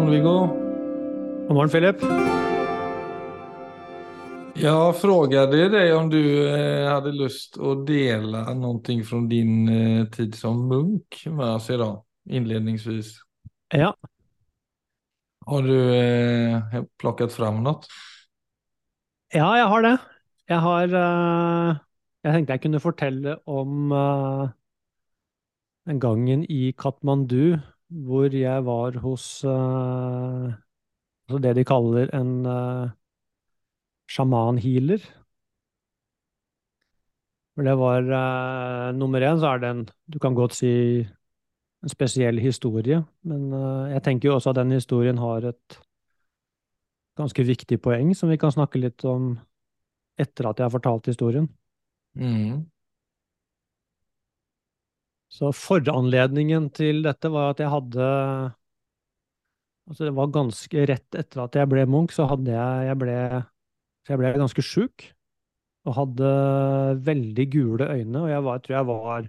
morgen, Viggo. God morgen, Philip. Jeg frågade deg om du eh, hade lust å dele noe fra din eh, tid som munk med oss idag, innledningsvis. Ja. Har du eh, plockat fram noe? ja, jeg har det. Jeg har uh, Jeg tenkte jeg kunne fortelle om uh, den gangen i Katmandu hvor jeg var hos uh, altså det de kaller en uh, sjaman-healer. For det var uh, Nummer én så er det en Du kan godt si en spesiell historie, men uh, jeg tenker jo også at den historien har et ganske viktig poeng som vi kan snakke litt om etter at jeg har fortalt historien. Mm. Så foranledningen til dette var at jeg hadde Altså, det var ganske rett etter at jeg ble Munch, så hadde jeg Jeg ble, jeg ble ganske sjuk. Og hadde veldig gule øyne, og jeg var, tror jeg var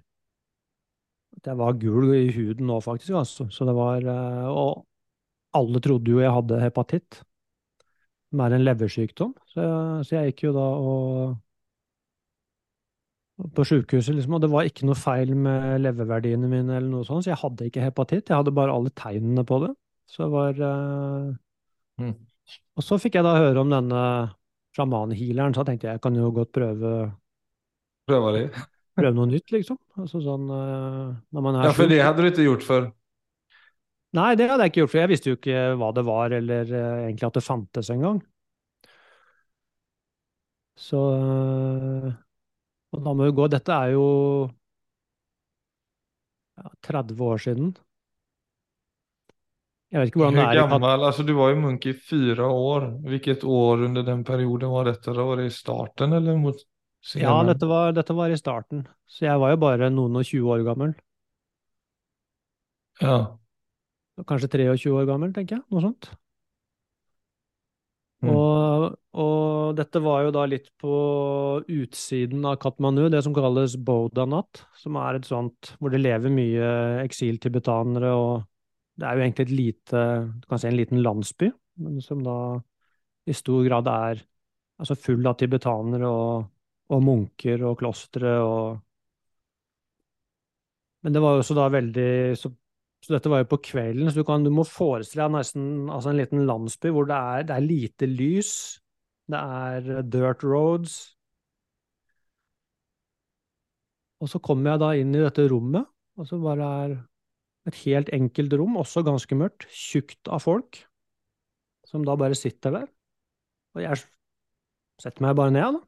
at jeg var gul i huden nå, faktisk. Altså. Så det var Og alle trodde jo jeg hadde hepatitt, som er en leversykdom. Så jeg, så jeg gikk jo da og på sjukehuset, liksom, og det var ikke noe feil med leververdiene mine, eller noe sånt, så jeg hadde ikke hepatitt. Jeg hadde bare alle tegnene på det. Så det var uh... mm. Og så fikk jeg da høre om denne sjamanhealeren, så tenkte jeg jeg kan jo godt prøve Prøve det? prøve noe nytt, liksom. Altså sånn uh, når man er Ja, for det hadde du ikke gjort før? Nei, det hadde jeg ikke gjort, for jeg visste jo ikke hva det var, eller uh, egentlig at det fantes engang. Så Og da må vi gå Dette er jo ja, 30 år siden. Jeg vet ikke hvordan det er gammel, altså, du var jo munk i fire år. Hvilket år under den perioden var dette? Da? Var det i starten eller mot Ja, dette var, dette var i starten. Så jeg var jo bare noen og 20 år gammel. Ja. Kanskje 23 år gammel, tenker jeg. Noe sånt. Mm. Og, og dette var jo da litt på utsiden av Katmanu, det som kalles Bodanat, som er et sånt hvor det lever mye eksiltibetanere, og det er jo egentlig et lite, du kan si en liten landsby, men som da i stor grad er altså full av tibetanere og, og munker og klostre og Men det var jo også da veldig så så dette var jo på kvelden, så du, kan, du må forestille deg nesten altså en liten landsby hvor det er, det er lite lys, det er dirt roads. Og så kommer jeg da inn i dette rommet, og så bare er et helt enkelt rom, også ganske mørkt, tjukt av folk, som da bare sitter der. Og jeg setter meg bare ned, da.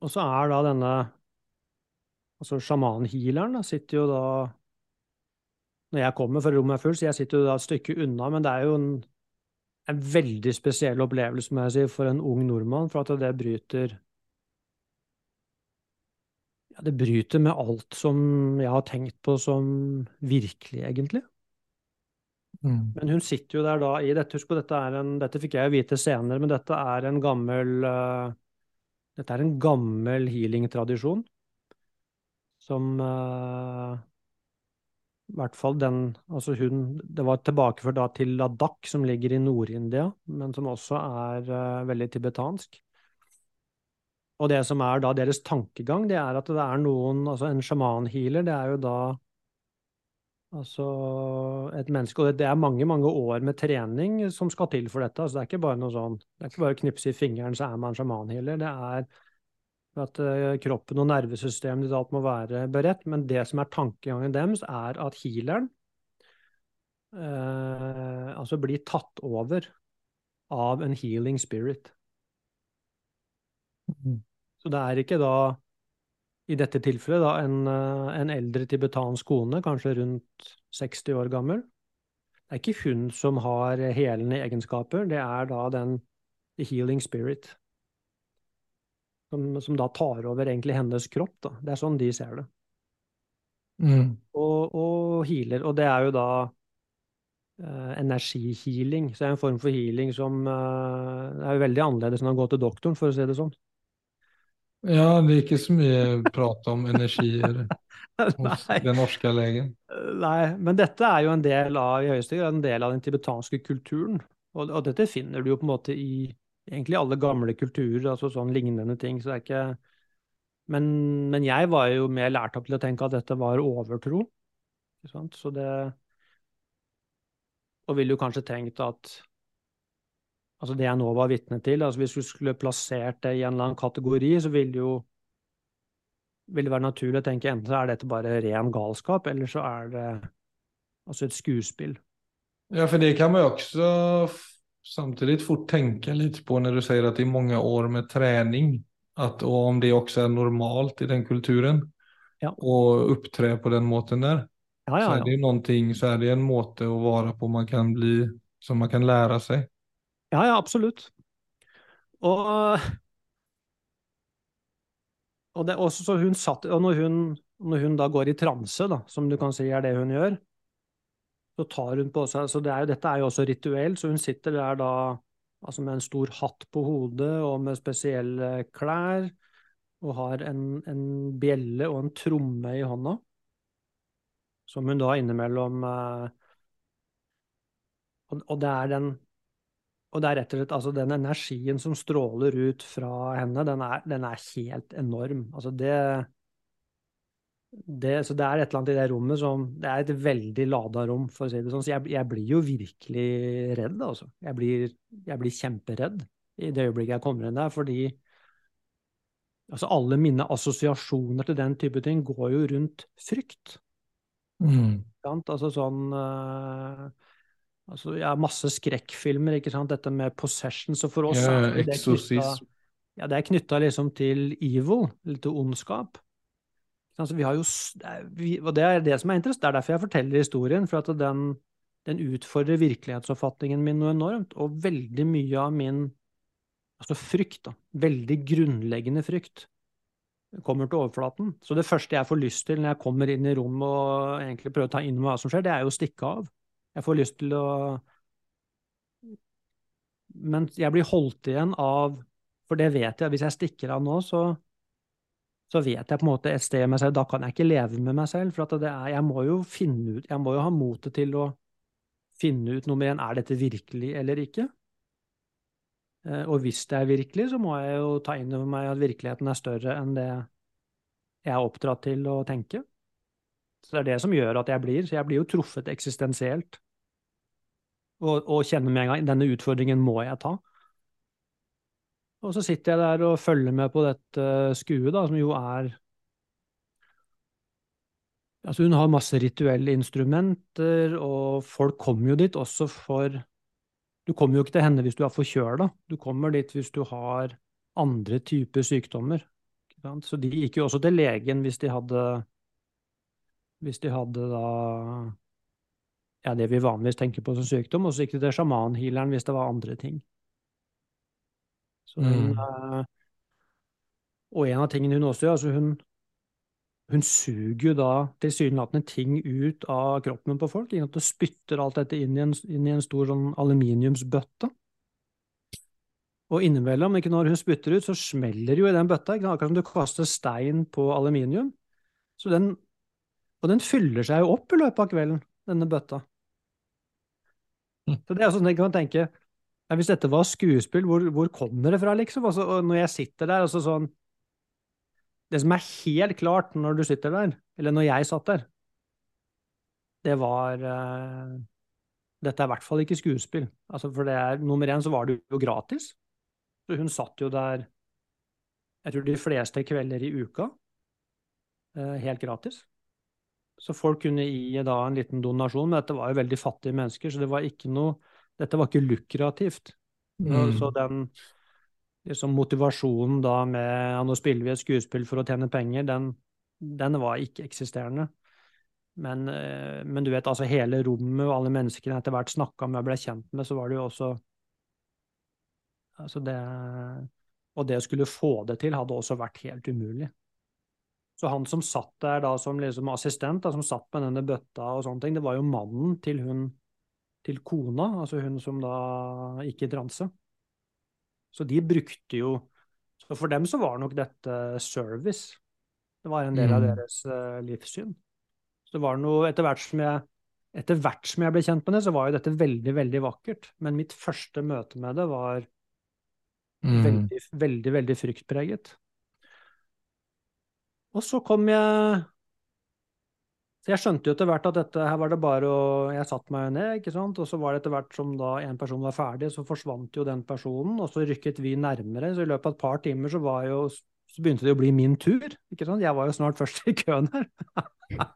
Og så er da denne Altså sjamanhealeren sitter jo da Når jeg kommer, for rommet er fullt, så jeg sitter jo da et stykke unna, men det er jo en, en veldig spesiell opplevelse, må jeg si, for en ung nordmann, for at det bryter Ja, det bryter med alt som jeg har tenkt på som virkelig, egentlig. Mm. Men hun sitter jo der da i dette Husk på, dette er en Dette fikk jeg jo vite senere, men dette er en gammel uh, Dette er en gammel healingtradisjon som eh, I hvert fall den Altså hun Det var tilbakeført da til Ladakh, som ligger i Nord-India, men som også er uh, veldig tibetansk. Og det som er da deres tankegang, det er at det er noen Altså en sjamanhealer, det er jo da Altså et menneske, og det er mange, mange år med trening som skal til for dette. Altså det er ikke bare noe sånn Det er ikke bare å knipse i fingeren, så er man sjamanhealer. Det er at eh, kroppen og nervesystemet ditt alt må være beredt. Men det som er tankegangen deres, er at healeren eh, altså blir tatt over av en healing spirit. Mm. Så det er ikke da, i dette tilfellet, da en, eh, en eldre tibetansk kone, kanskje rundt 60 år gammel. Det er ikke hun som har helende egenskaper, det er da den healing spirit. Som, som da tar over egentlig hennes kropp. Da. Det er sånn de ser det. Mm. Og, og healer. Og det er jo da eh, energihealing. Så det er en form for healing som eh, er jo veldig annerledes enn å gå til doktoren, for å si det sånn. Ja, det er ikke så mye prat om energier hos den norske legen. Nei, men dette er jo en del av, i høyeste grad en del av den tibetanske kulturen. Og, og dette finner du jo på en måte i egentlig alle gamle kulturer, altså sånn lignende ting. Så det er ikke men, men jeg var jo mer lært opp til å tenke at dette var overtro. Så det Og ville jo kanskje tenkt at altså det jeg nå var vitne til, altså hvis du skulle plassert det i en eller annen kategori, så ville jo vil det være naturlig å tenke enten så er dette bare ren galskap, eller så er det altså et skuespill. Ja, for det kan man jo også samtidig fort tenke litt på når du sier at det er mange år med trening, at, og om det også er normalt i den kulturen Ja. opptre på den måten der. Ja, ja, Så er det någonting, så er det en måte å være på man kan bli, som man kan lære seg. Ja, ja, absolutt. Og, og, det, så hun satt, og når hun, når hun da går i transe, da, som du kan si er det hun gjør, så tar hun på seg så det er, Dette er jo også rituelt, så hun sitter der da altså med en stor hatt på hodet og med spesielle klær, og har en, en bjelle og en tromme i hånda, som hun da innimellom eh, og, og det er den og det er rett og slett altså den energien som stråler ut fra henne, den er, den er helt enorm. Altså det, det Så det er et eller annet i det rommet som Det er et veldig lada rom, for å si det sånn. Så jeg, jeg blir jo virkelig redd, altså. Jeg blir, jeg blir kjemperedd i det øyeblikket jeg kommer inn der, fordi altså alle mine assosiasjoner til den type ting går jo rundt frykt. Mm. Altså sånn uh, altså, ja, Masse skrekkfilmer, ikke sant. Dette med possession. Så for oss Ja, er det knytta ja, liksom til evil, eller til ondskap. Altså, vi har jo, vi, og det er det som er interessant. Det er derfor jeg forteller historien. For at den, den utfordrer virkelighetsoppfatningen min noe enormt. Og veldig mye av min altså frykt, da, veldig grunnleggende frykt, kommer til overflaten. Så det første jeg får lyst til når jeg kommer inn i rommet og egentlig prøver å ta inn hva som skjer, det er jo å stikke av. Jeg får lyst til å Men jeg blir holdt igjen av For det vet jeg, hvis jeg stikker av nå, så, så vet jeg på en måte et sted med seg Da kan jeg ikke leve med meg selv, for er, jeg må jo finne ut Jeg må jo ha motet til å finne ut nummer én, er dette virkelig eller ikke? Eh, Og hvis det er virkelig, så må jeg jo ta inn over meg at virkeligheten er større enn det jeg er oppdratt til å tenke. Så det er det som gjør at jeg blir. Så jeg blir jo truffet eksistensielt. Og, og kjenner med en gang denne utfordringen må jeg ta. Og så sitter jeg der og følger med på dette skuet, da, som jo er Altså, hun har masse rituelle instrumenter, og folk kommer jo dit også for Du kommer jo ikke til henne hvis du er forkjøla. Du kommer dit hvis du har andre typer sykdommer. Så de gikk jo også til legen hvis de hadde Hvis de hadde da ja, det vi vanligvis tenker på som sykdom, og så gikk de til sjamanhealeren hvis det var andre ting. Så hun, Mm. eh, og en av tingene hun også gjør, altså hun, hun suger jo da tilsynelatende ting ut av kroppen på folk. ikke at hun spytter alt dette inn i en, inn i en stor sånn aluminiumsbøtte. Og innimellom, ikke når hun spytter ut, så smeller jo i den bøtta. Ikke? Akkurat som du kaster stein på aluminium. Så den, og den fyller seg jo opp i løpet av kvelden, denne bøtta. Så det er sånn jeg kan tenke ja, Hvis dette var skuespill, hvor, hvor kommer det fra, liksom? Altså, og når jeg sitter der, altså sånn Det som er helt klart når du sitter der, eller når jeg satt der, det var uh, Dette er i hvert fall ikke skuespill. Altså, for det er, nummer én så var det jo gratis. Så hun satt jo der jeg tror de fleste kvelder i uka, uh, helt gratis. Så folk kunne gi da en liten donasjon, men dette var jo veldig fattige mennesker, så det var ikke noe Dette var ikke lukrativt. Mm. Så den liksom motivasjonen da med ja, nå spiller vi et skuespill for å tjene penger, den, den var ikke eksisterende. Men, eh, men du vet, altså hele rommet og alle menneskene etter hvert snakka med og ble kjent med, så var det jo også Altså det Og det å skulle få det til hadde også vært helt umulig. Så han som satt der da som liksom assistent, da, som satt med denne bøtta og sånne ting, det var jo mannen til hun til kona, altså hun som da gikk i transe. Så de brukte jo Så for dem så var nok dette service. Det var en del av Mm. deres eh, livssyn. Så det var noe Etter hvert som jeg etter hvert som jeg ble kjent med det, så var jo dette veldig, veldig vakkert. Men mitt første møte med det var Mm. veldig, veldig, veldig fryktpreget. Og så kom jeg Så jeg skjønte jo etter hvert at dette her var det bare å Jeg satte meg ned, ikke sant, og så var det etter hvert som da en person var ferdig, så forsvant jo den personen, og så rykket vi nærmere. Så i løpet av et par timer så var jo Så begynte det å bli min tur, ikke sant. Jeg var jo snart først i køen her.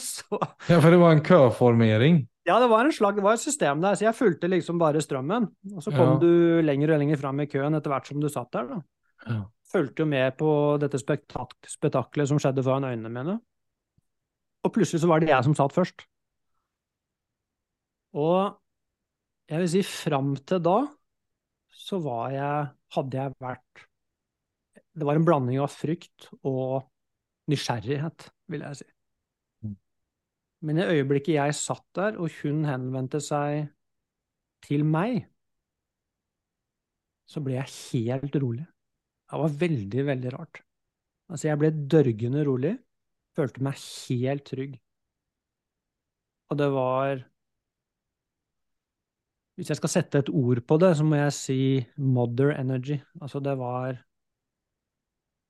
så Ja, for det var en køformering. ja, det var en slag, det var et system der, så jeg fulgte liksom bare strømmen. Og så kom Ja. du lenger og lenger fram i køen etter hvert som du satt der, da. Ja. Fulgte jo med på dette spektak spetakkelet som skjedde foran øynene mine. Og plutselig så var det jeg som satt først. Og jeg vil si fram til da så var jeg Hadde jeg vært Det var en blanding av frykt og nysgjerrighet, vil jeg si. Mm. Men i øyeblikket jeg satt der, og hun henvendte seg til meg, så ble jeg helt rolig. Det var veldig, veldig rart. Altså, jeg ble dørgende rolig, følte meg helt trygg. Og det var Hvis jeg skal sette et ord på det, så må jeg si mother energy. Altså, det var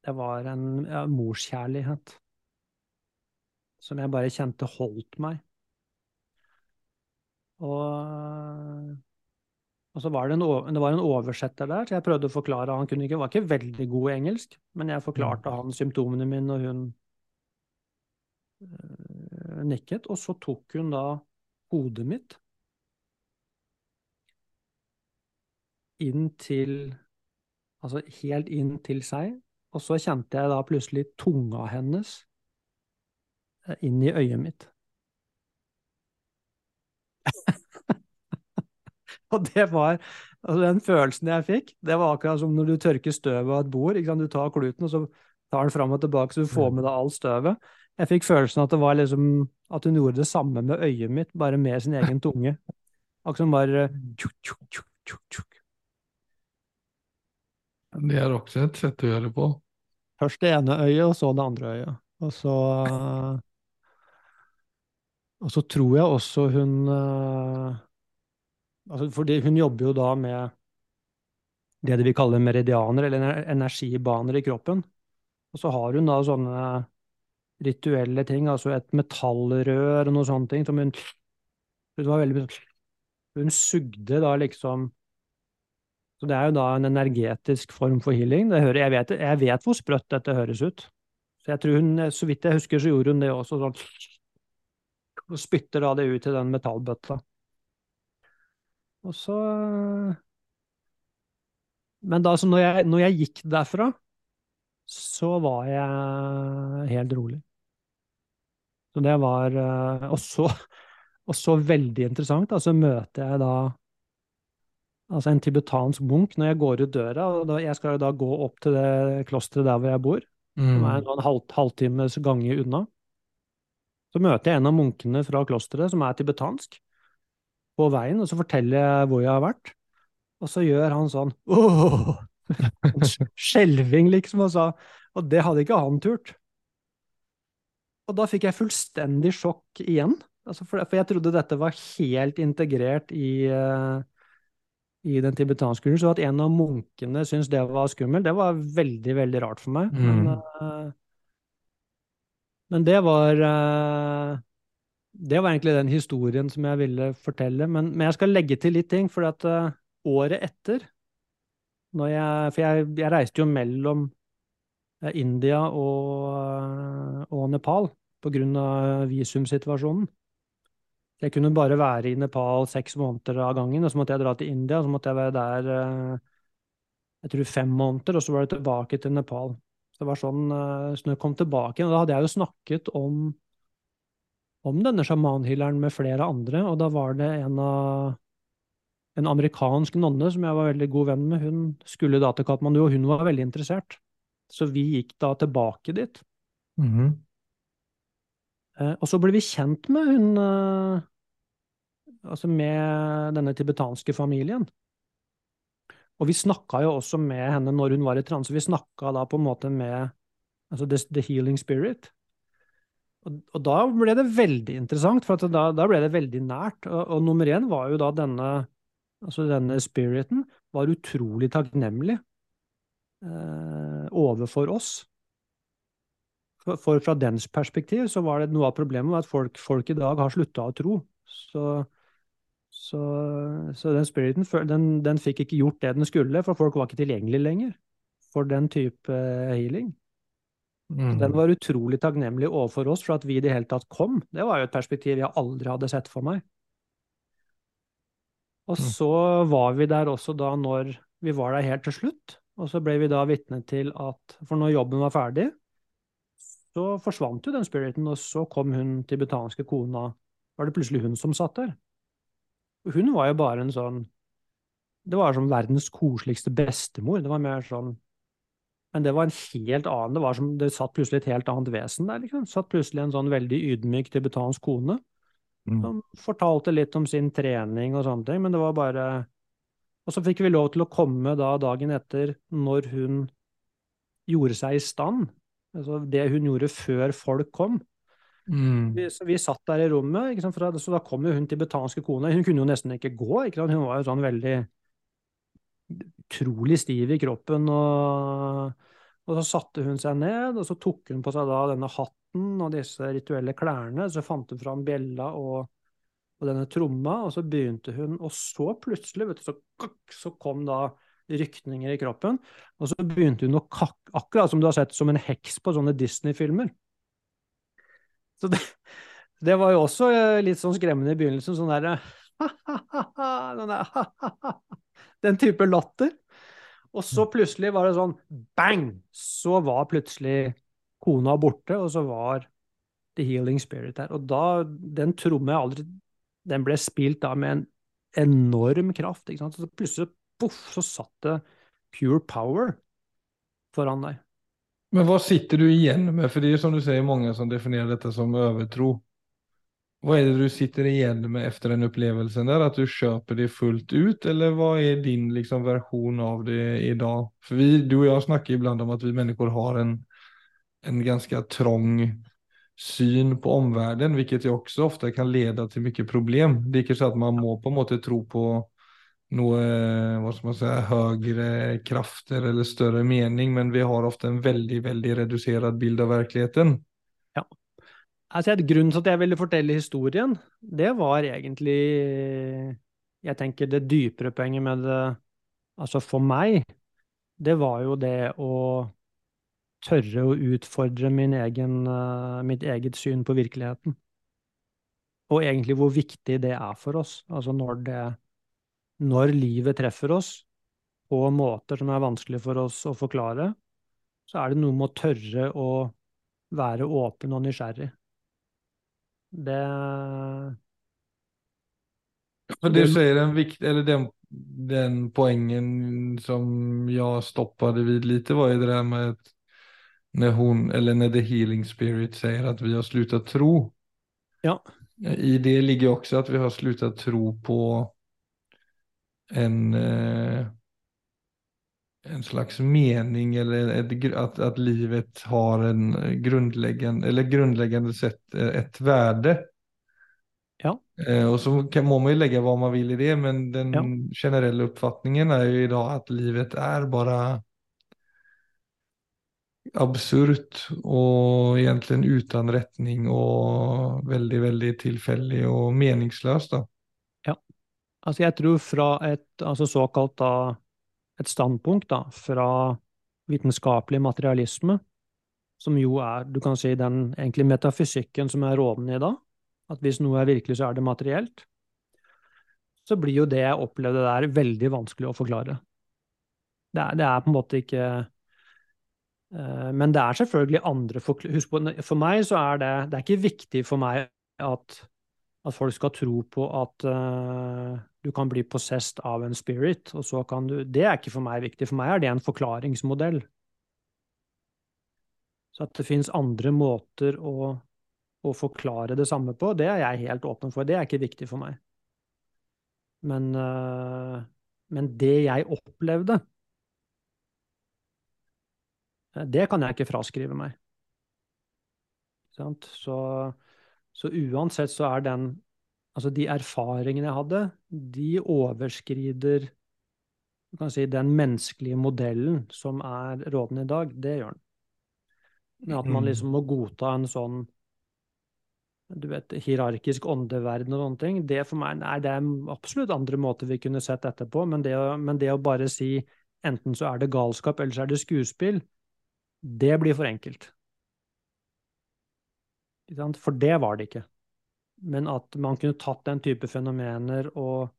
Det var en ja, morskjærlighet som jeg bare kjente holdt meg. Og, og så var det, en, det var en oversetter der, så jeg prøvde å forklare. Han kunne ikke, var ikke veldig god i engelsk, men jeg forklarte han symptomene mine, og hun nikket. Og så tok hun da hodet mitt inn til Altså helt inn til seg, og så kjente jeg da plutselig tunga hennes eh, inn i øyet mitt. Og det var altså Den følelsen jeg fikk, det var akkurat som når du tørker støvet av et bord. Du tar kluten, og så tar den fram og tilbake, så du får med deg all støvet. Jeg fikk følelsen at det var liksom At hun gjorde det samme med øyet mitt, bare med sin egen tunge. Akkurat som bare tjuk, tjuk, tjuk, tjuk, tjuk. Det er også et sett å gjøre det på. Først det ene øyet, og så det andre øyet. Og så Og så tror jeg også hun eh, altså Fordi hun jobber jo da med det vi kaller meridianer, eller energibaner i kroppen. Og så har hun da sånne rituelle ting, altså et metallrør og noen sånne ting som hun Det var veldig Hun sugde da liksom Så det er jo da en energetisk form for healing. Hører, jeg, vet, jeg vet hvor sprøtt dette høres ut. Så jeg tror hun, så vidt jeg husker, så gjorde hun det også sånn Og spytter da det ut i den metallbøtta. Og så Men da, så når jeg, når jeg gikk derfra, så var jeg helt rolig. Så det var eh, Og så, og så veldig interessant, altså så møter jeg da altså en tibetansk munk når jeg går ut døra. og Jeg skal jo da gå opp til det klosteret der hvor jeg bor, som er noen en sånn halv, halvtimes gange unna. Så møter jeg en av munkene fra klosteret, som er tibetansk, på veien, og så forteller jeg hvor jeg har vært. Og så gjør han sånn åh! Skjelving, liksom, og sa Og det hadde ikke han turt. Og da fikk jeg fullstendig sjokk igjen. Altså for, for jeg trodde dette var helt integrert i, uh, i den tibetanske kulturen. Så at en av munkene syntes det var skummelt, det var veldig, veldig rart for meg. Men, Mm. eh, men det var uh, Det var egentlig den historien som jeg ville fortelle. Men, men jeg skal legge til litt ting, for at eh, året etter jeg, For jeg, jeg reiste jo mellom eh, India og, eh, og Nepal pga. visumsituasjonen. Jeg kunne bare være i Nepal seks måneder av gangen, og så måtte jeg dra til India, og så måtte jeg være der eh, jeg tror fem måneder, og så var det tilbake til Nepal. Så det var sånn, så når jeg kom tilbake, og da hadde jeg jo snakket om, om denne sjamanhealeren med flere andre, og da var det en av en amerikansk nonne som jeg var veldig god venn med, hun skulle da til Katmandu, og hun var veldig interessert. Så vi gikk da tilbake dit. Mhm. Eh, Og så ble vi kjent med hun eh, Altså med denne tibetanske familien. Og vi snakka jo også med henne når hun var i transe. Vi snakka da på en måte med altså the, the healing spirit. Og, og, da ble det veldig interessant, for da, da, ble det veldig nært. Og, og, nummer én var jo da denne, altså denne spiriten var utrolig takknemlig eh, overfor oss. For, for, fra dens perspektiv så var det noe av problemet at folk, folk i dag har slutta å tro. Så så, så den spiriten den, den, fikk ikke gjort det den skulle, for folk var ikke tilgjengelig lenger for den type eh, healing. Mm. Den var utrolig takknemlig overfor oss for at vi i det hele tatt kom. Det var jo et perspektiv jeg aldri hadde sett for meg. Og mm. så var vi der også da når vi var der helt til slutt. Og så ble vi da vitne til at For når jobben var ferdig, så forsvant jo den spiriten, og så kom hun tibetanske kona. Var det plutselig hun som satt der? Hun var jo bare en sånn Det var som verdens koseligste bestemor. Det var mer sånn Men det var en helt annen Det var som det satt plutselig et helt annet vesen der, liksom. Det satt plutselig en sånn veldig ydmyk tibetansk kone. Som fortalte litt om sin trening og sånne ting, men det var bare Og så fikk vi lov til å komme da dagen etter, når hun gjorde seg i stand, altså det hun gjorde før folk kom. Mm. Vi, så vi satt der i rommet, sant, for, så da kom jo hun tibetanske kone. Hun kunne jo nesten ikke gå. Ikke Hun var jo sånn veldig utrolig stiv i kroppen. Og, og, så satte hun seg ned, og så tok hun på seg da denne hatten og disse rituelle klærne. Så fant hun fram bjella og, og denne tromma, og så begynte hun, og så plutselig, vet du, så, så kom da rykninger i kroppen, og så begynte hun å kakke, akkurat som du har sett som en heks på sånne Disney-filmer. Så det, det, var jo også eh, litt sånn skremmende i begynnelsen. Sånn derre Den type latter. Og så plutselig var det sånn bang! Så var plutselig kona borte, og så var The Healing Spirit her. Og da Den tromma jeg aldri Den ble spilt da med en enorm kraft. ikke sant? Så plutselig poff, så satt det pure power foran deg. Men hva sitter du igjen med? for det er som du sier mange som definerer dette som overtro. Hva er det du sitter igjen med efter den opplevelsen? der? At du kjøper det fullt ut eller hva er din liksom, versjon av det i dag? For vi, du og jeg snakker ibland om at vi mennesker har en, en ganska trång syn på omvärlden, vilket ju också ofta kan leda till mycket problem. Det är kanske att man må på en måte tro på noe hva skal man si, høyere krafter eller større mening, men vi har ofte en veldig veldig redusert bilde av virkeligheten. Ja. Altså, grunnen til at jeg ville fortelle historien, det var egentlig Jeg tenker det dypere poenget med det, altså for meg, det var jo det å tørre å utfordre egen, uh, mitt eget syn på virkeligheten. Og egentlig hvor viktig det er for oss. Altså når det når livet treffer oss på måter som er vanskelig for oss å forklare, så er det noe med å tørre å være åpen og nysgjerrig. Det og det säger en vikt, eller den, den poängen som stoppet det vid lite var jo det der med att när hon, eller när the healing spirit säger att vi har slutat tro. Ja. I det ligger också att vi har slutat tro på en, eh, en slags mening eller ett, att, att livet har en grundläggande, eller grundläggande sett eh, ett värde. Ja. Eh, och så kan, må man ju lägga vad man vill i det, men den ja. generella uppfattningen är ju idag att livet är bara absurt egentlig uten retning og veldig, veldig tilfeldig og meningsløst, da. Ja. Altså jeg tror fra et altså såkalt da, et standpunkt da, fra vitenskapelig materialisme, som jo er du kan si, den egentlig metafysikken som er rådende i dag, at hvis noe er virkelig, så er det materielt, så blir jo det jeg opplevde der, veldig vanskelig å forklare. Det er, det er på en måte ikke Men det er selvfølgelig andre. Husk på, for meg så er det Det er ikke viktig for meg at at folk skal tro på at uh, du kan bli possessed av en spirit, og så kan du Det er ikke for meg viktig. For meg er det en forklaringsmodell. Så at det finnes andre måter å, å, forklare det samme på, det er jeg helt åpen for. Det er ikke viktig for meg. Men, uh, Men det jeg opplevde, eh, det kan jeg ikke fraskrive meg. Så, så uansett så er den Altså de erfaringene jeg hadde, de overskrider kan si, den menneskelige modellen som er rådende i dag. Det gjør den. At man liksom må godta en sånn du vet, hierarkisk åndeverden og sånne ting, det for meg Nei, det er absolutt andre måter vi kunne sett dette på, men det, å, men det å bare si enten så er det galskap, eller så er det skuespill, det blir for enkelt. For det var det ikke. Men at man kunne tatt den type fenomener og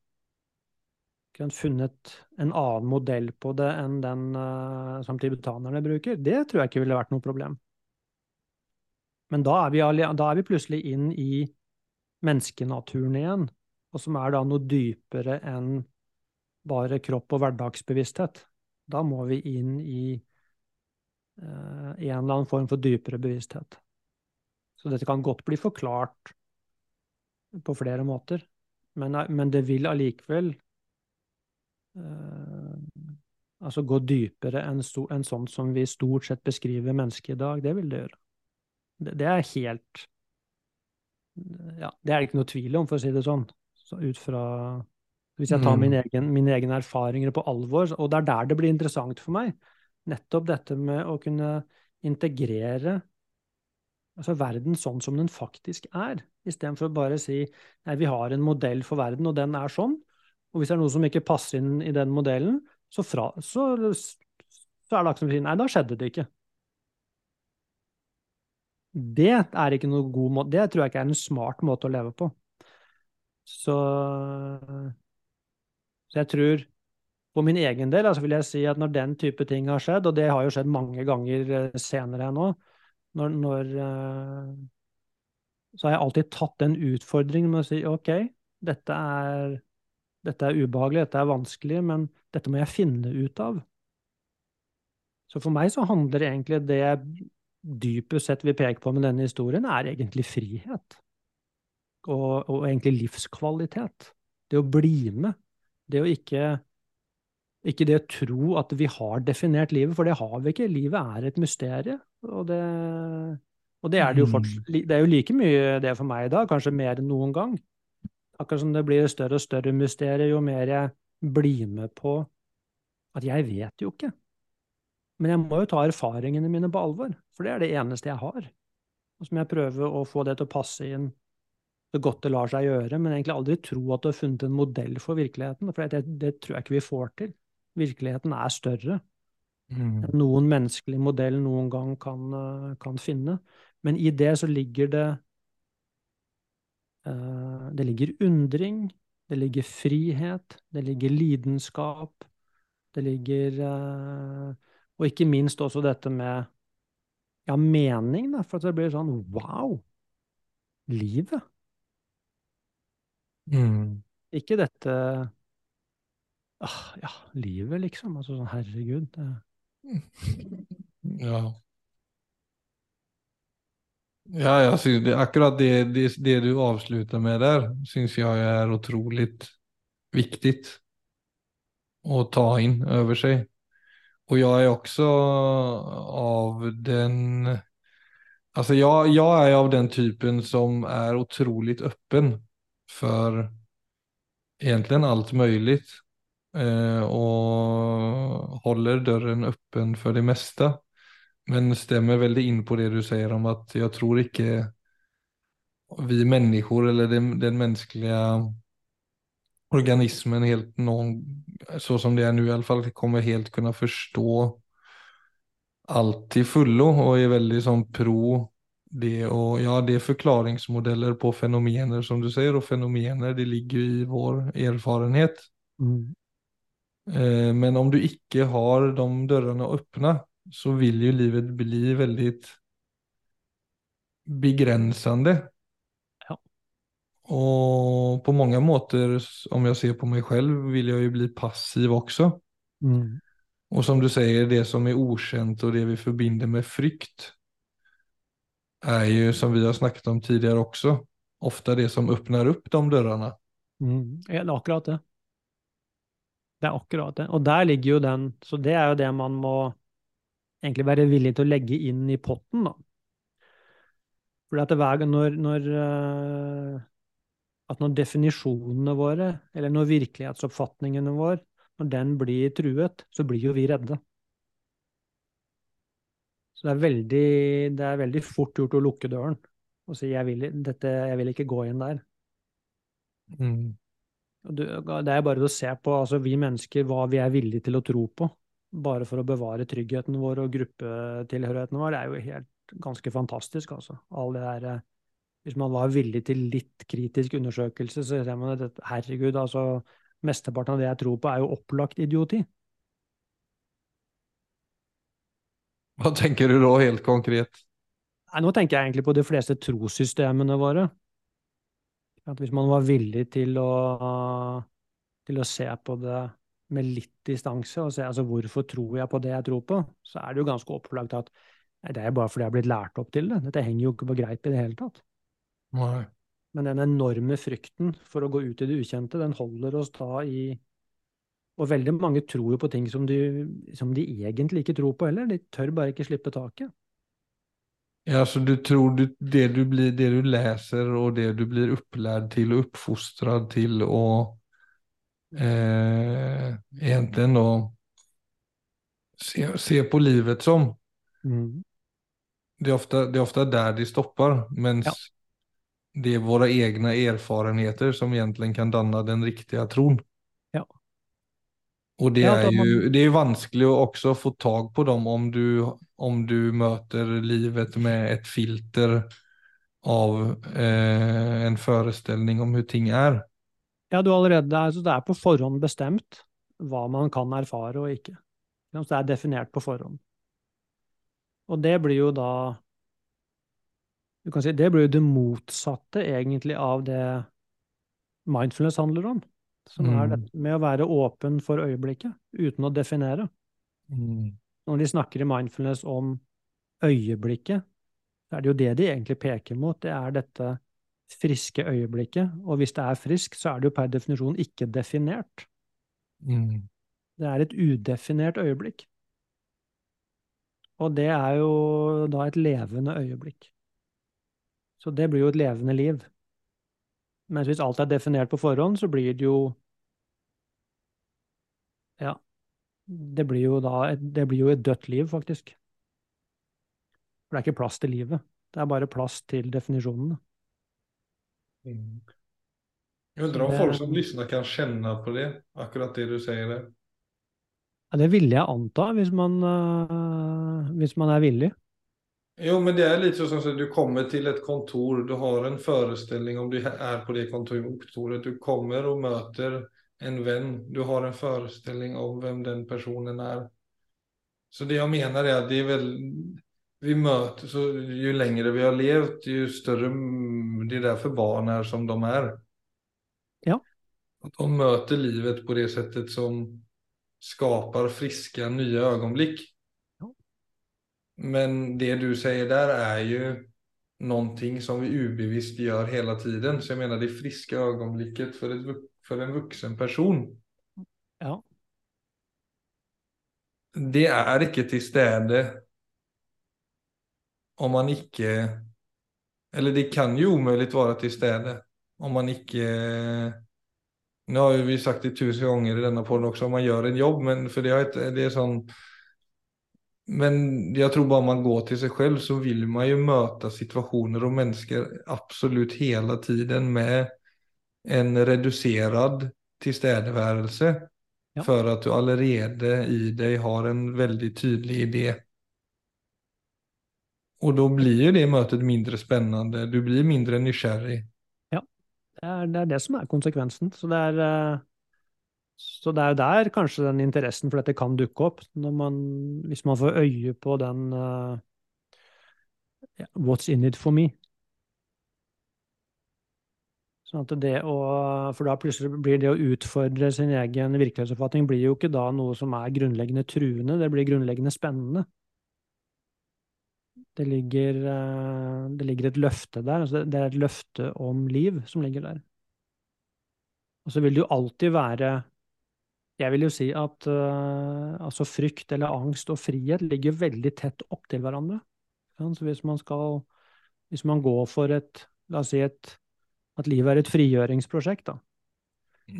kunne funnet en annen modell på det enn den uh, som tibetanerne bruker, det tror jeg ikke ville vært noe problem. Men da er, vi, da er vi plutselig inn i menneskenaturen igjen, og som er da noe dypere enn bare kropp og hverdagsbevissthet. Da må vi inn i en eller annen form for dypere bevissthet. Så dette kan godt bli forklart på flere måter, men, men det vil allikevel uh, altså gå dypere enn, enn sånt som vi stort sett beskriver mennesket i dag. Det vil det gjøre. Det, det er helt Ja, det er det ikke noe tvil om, for å si det sånn. Så ut fra Hvis jeg tar mm. mine, egen, mine egne erfaringer på alvor, og det er der det blir interessant for meg, nettopp dette med å kunne integrere altså verden sånn som den faktisk er, istedenfor å bare si nei, vi har en modell for verden, og den er sånn. Og hvis det er noe som ikke passer inn i den modellen, så, fra, så, så er det akkurat som å si nei, da skjedde det ikke. Det er ikke noe god måte, det tror jeg ikke er en smart måte å leve på. Så, så jeg tror på min egen del altså vil jeg si at når den type ting har skjedd, og det har jo skjedd mange ganger eh, senere nå, når, når eh, Så har jeg alltid tatt den utfordringen med å si OK, dette er, dette er ubehagelig, dette er vanskelig, men dette må jeg finne ut av. Så for meg så handler egentlig det dypest sett vil peke på med denne historien, er egentlig frihet. Og, og, egentlig livskvalitet. Det å bli med. Det å ikke Ikke det å tro at vi har definert livet, for det har vi ikke. Livet er et mysterium. Og det, og det er det jo fortsatt. Mm. Det er jo like mye det for meg i dag, kanskje mer enn noen gang. Akkurat som det blir større og større mysterium, jo mer jeg blir med på at jeg vet jo ikke. Men jeg må jo ta erfaringene mine på alvor, for det er det eneste jeg har. Og som jeg prøver å få det til å passe inn så godt det lar seg gjøre, men egentlig aldri tro at du har funnet en modell for virkeligheten, for det, det tror jeg ikke vi får til. Virkeligheten er større mm. enn noen menneskelig modell noen gang kan, eh, kan, finne. Men i det så ligger det uh, Det ligger undring, det ligger frihet, det ligger lidenskap, det ligger uh, og ikke minst også dette med ja, mening, da, for at det blir sånn wow! Livet. Mm. Ikke dette ah, Ja, livet, liksom. Altså sånn, herregud. Ja. Ja, jeg synes akkurat det, det, det, du avslutter med der, syns jeg er utrolig viktig å ta inn over seg. Og jeg er også av den, Altså, jeg, jeg er av den typen som er utrolig åpen for egentlig alt möjligt eh, och håller dörren öppen for det meste. Men stemmer veldig inn på det du sier om at jeg tror ikke vi mennesker eller den, den menneskelige organismen helt noen, så som det er nå i alla fall, kommer helt kunne forstå alt til fullo og er veldig sånn pro det og ja, det er forklaringsmodeller på fenomener som du sier, og fenomener det ligger i vår erfarenhet. Mm. Eh, men om du ikke har de dørene åpne, så vil jo livet bli veldig begrensende. Ja. Og på mange måter, om jeg ser på meg selv, vil jeg jo bli passiv også. Mm. Og som du sier, det som er ukjent, og det vi forbinder med frykt er jo, som vi har snakket om tidligere også, ofte det som åpner opp de dørene. Mm. Ja, akkurat det. Det er akkurat det. Og der ligger jo den Så det er jo det man må egentlig være villig til å legge inn i potten, da. Fordi at hver gang når, når uh, At når definisjonene våre, eller når virkelighetsoppfatningene våre, når den blir truet, så blir jo vi redde. Så det er veldig, det er veldig fort gjort å lukke døren og si jeg vil, dette, jeg vil ikke gå inn der. Mm. Det er bare å se på altså, vi mennesker hva vi er villige til å tro på, bare for å bevare tryggheten vår og gruppetilhørigheten vår. Det er jo helt ganske fantastisk, altså. All det der, eh, hvis man var villig til litt kritisk undersøkelse, så ser man at herregud, altså Mesteparten av det jeg tror på, er jo opplagt idioti. Hva tenker du da, helt konkret? Nei, nå tenker jeg egentlig på de fleste trossystemene våre. At hvis man var villig til å, til å se på det med litt distanse, og se altså hvorfor tror jeg på det jeg tror på, så er det jo ganske opplagt at nei, det er bare fordi jeg har blitt lært opp til det. Dette henger jo ikke på greip i det hele tatt. Nei. Men den enorme frykten for å gå ut i det ukjente, den holder oss da i Og veldig mange tror jo på ting som de, som de egentlig ikke tror på heller. De tør bare ikke slippe taket. Ja, så du tror du, det, du blir, det du leser og det du blir opplært til og oppfostret til å eh, egentlig da se, se, på livet som mm. det, er ofte, det er ofte der de stopper, mens ja. det er våre egne erfarenheter som egentlig kan danne den riktige troen. Och det er jo, det er vanskelig å også få tag på dem om du, om du møter livet med et filter av eh, en forestilling om hvordan ting er. Ja, du allerede, altså det er på forhånd bestemt hva man kan erfare og ikke. Det er definert på forhånd. Og det blir jo da du kan si, Det blir jo det motsatte egentlig av det mindfulness handler om. Som mm. er dette med å være åpen for øyeblikket, uten å definere. Mm. Når de snakker i mindfulness om øyeblikket, så er det jo det de egentlig peker mot. Det er dette friske øyeblikket. Og hvis det er frisk, så er det jo per definisjon ikke definert. Mm. Det er et udefinert øyeblikk. Og det er jo da et levende øyeblikk. Så det blir jo et levende liv. Mens hvis alt er definert på forhånd, så blir det jo Ja. Det blir jo da et, det blir jo et dødt liv, faktisk. For det er ikke plass til livet. Det er bare plass til definisjonene. Mm. Jeg undrer om folk som lytter, kan kjenne på det, akkurat det du sier der. Ja, det ville jeg anta, hvis man, uh, hvis man er villig. Jo, men det er litt sånn at du kommer til et kontor, du har en forestilling om du er på det kontoret. Du kommer og møter en venn, du har en forestilling om hvem den personen er. Så det jeg mener er at det er vel vi møter, så Jo lengre vi har levd, jo større Det er derfor barn er som de er. Ja. At de møter livet på det settet som skaper friske, nye øyeblikk. Men det du sier der, er ju någonting som vi ubevisst gjør hela tiden. Så jeg mener det friske øyeblikket for, for, en vuxen person. Ja. Det er ikke til stede om man ikke Eller det kan jo umulig være til stede om man ikke Nå har vi sagt det tusen ganger i denne podden også, om man gjør en jobb, men for det er, det er sånn men jeg tror bare man går til seg selv så vil man jo møte situasjoner og mennesker absolutt hele tiden med en redusert tilstedeværelse. Ja. For at du allerede i deg har en veldig tydelig idé. Og da blir jo det møtet mindre spennende. Du blir mindre nysgjerrig. Ja, det er, det er det, som er konsekvensen. Så det er uh så det er jo der kanskje den interessen for dette kan dukke opp, man, hvis man får øye på den uh, What's in it for me? Sånn at det å, for da plutselig blir det å utfordre sin egen virkelighetsoppfatning blir jo ikke da noe som er grunnleggende truende, det blir grunnleggende spennende. Det ligger, uh, det ligger et løfte der, altså det er et løfte om liv som ligger der. Og så vil det jo alltid være Jeg vil jo si at uh, altså frykt eller angst og frihet ligger veldig tett opptil hverandre. Så hvis man skal Hvis man går for et La oss si et, at livet er et frigjøringsprosjekt, da,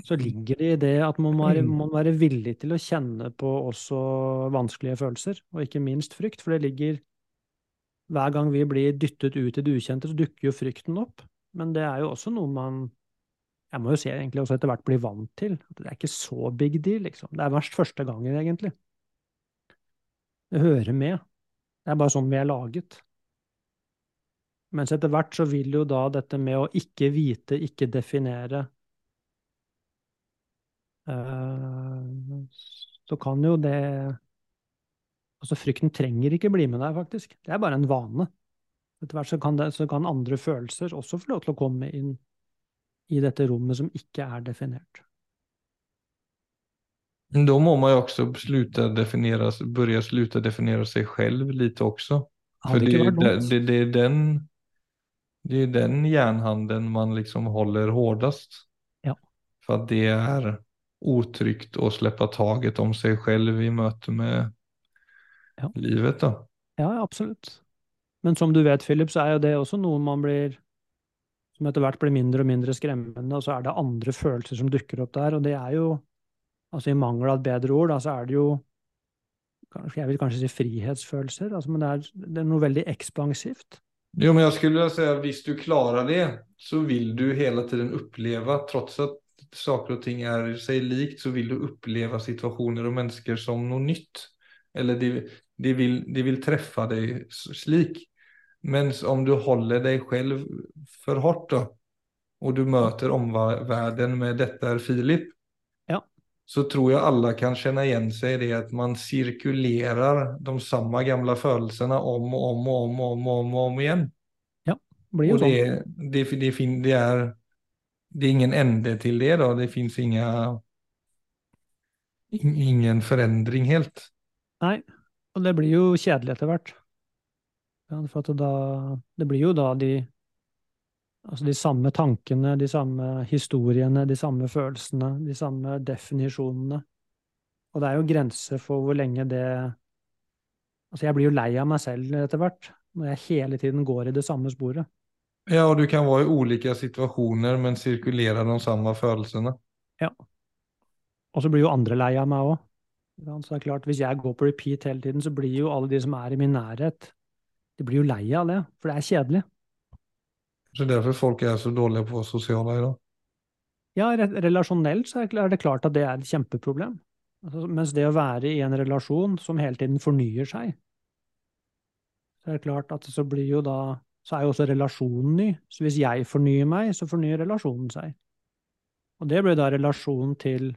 så ligger det i det at man må være, må være villig til å kjenne på også vanskelige følelser, og ikke minst frykt. For det ligger Hver gang vi blir dyttet ut i det ukjente, så dukker jo frykten opp. Men det er jo også noe man jeg må jo si egentlig også etter hvert blir vant til. At det er ikke så big deal, liksom. Det er verst første gangen, egentlig. Det hører med. Det er bare sånn vi er laget. Mens etter hvert så vil jo da dette med å ikke vite, ikke definere uh, Så kan jo det Altså, frykten trenger ikke bli med deg, faktisk. Det er bare en vane. Etter hvert så kan, det, så kan andre følelser også få lov til å komme inn i dette rommet som ikke er definert. Da må man jo også slutte definere, begynne slutte definere seg selv litt også. For det, det, det, det, er den, det er den jernhanden man liksom holder hardest. Ja. For det er utrygt å slippe taget om seg selv i møte med ja. livet. da. Ja, absolutt. Men som du vet, Philip, så er jo det også noe man blir som etter hvert blir mindre og mindre skremmende, og så er det andre følelser som dukker opp der. Og det er jo, altså i mangel av et bedre ord, da, så er det jo jeg vil kanskje si frihetsfølelser, altså, men det er, det er, noe veldig ekspansivt. Jo, men jeg skulle si at hvis du klarer det, så vil du hele tiden oppleve, tross at saker og ting er seg likt, så vil du oppleve situasjoner og mennesker som noe nytt. Eller de, de, vil, de vil treffe deg slik. Mens om du holder deg selv for hardt, da, og du møter omverdenen med 'dette er Filip', ja. så tror jeg alle kan kjenne igjen seg i det at man sirkulerer de samme gamle følelsene om og om og om og om, og om, og om igjen. Ja, blir jo og det. Det, det, det, er, det er ingen ende til det, da. Det fins ingen forandring helt. Nei, og det blir jo kjedelig etter hvert. For da, det blir jo da de Altså de samme tankene, de samme historiene, de samme følelsene, de samme definisjonene. Og det er jo grenser for hvor lenge det Altså, jeg blir jo lei av meg selv etter hvert, når jeg hele tiden går i det samme sporet. Ja, og du kan være i ulike situasjoner, men sirkulere de samme følelsene. Ja. Og så blir jo andre lei av meg òg. Så det er klart, hvis jeg går på repeat hele tiden, så blir jo alle de som er i min nærhet, de blir jo lei av det, for det er kjedelig. Så derfor folk er så dårlige på sosiale i dag? Ja, relasjonelt så er det klart at det er et kjempeproblem. Altså, mens det å være i en relasjon som hele tiden fornyer seg, så er det klart at så blir jo da så er jo også relasjonen ny. Så hvis jeg fornyer meg, så fornyer relasjonen seg. Og det blir da relasjonen til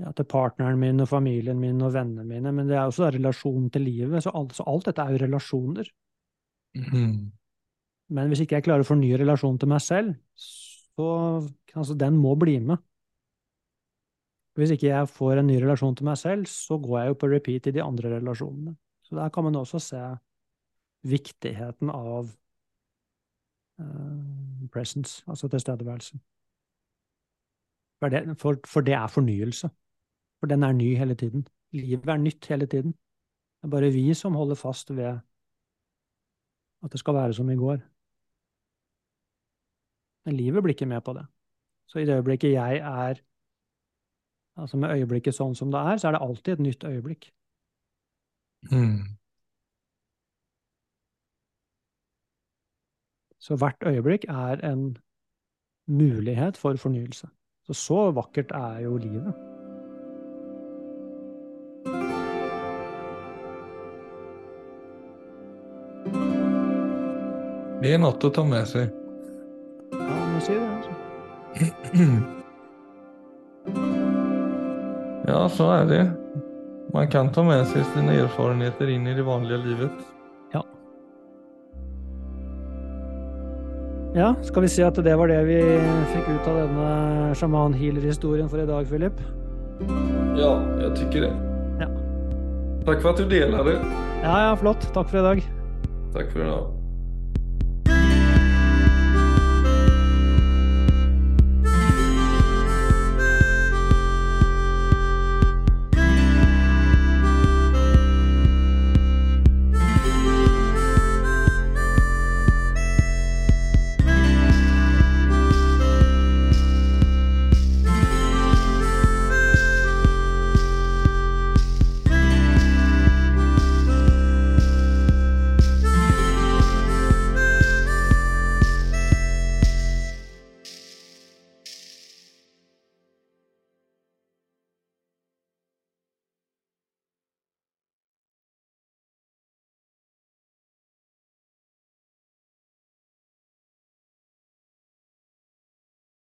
ja, til partneren min og familien min og vennene mine, men det er også relasjonen til livet. Så alt, så alt dette er jo relasjoner. Mm. Men hvis ikke jeg klarer å fornye relasjonen til meg selv, så altså, den må bli med. Hvis ikke jeg får en ny relasjon til meg selv, så går jeg jo på repeat i de andre relasjonene. Så der kan man også se viktigheten av uh, presence, altså tilstedeværelse. For det, for, for det er fornyelse. For den er ny hele tiden. Livet er nytt hele tiden. Det er bare vi som holder fast ved at det skal være som i går. Men livet blir ikke med på det. Så i det øyeblikket jeg er Altså med øyeblikket sånn som det er, så er det alltid et nytt øyeblikk. Mm. Så hvert øyeblikk er en mulighet for fornyelse. Så så vakkert er jo livet. Det er noe å ta med seg. Ja, må sier det, altså. Ja, så er det. Man kan ta med seg sine erfarenheter inn i det vanlige livet. Ja. Ja, skal vi si at det var det vi fikk ut av denne sjaman-healer-historien for i dag, Philip? Ja, jeg tykker det. Ja. Takk for at du delte det. Ja, ja, flott. Takk for i dag. Takk for i dag.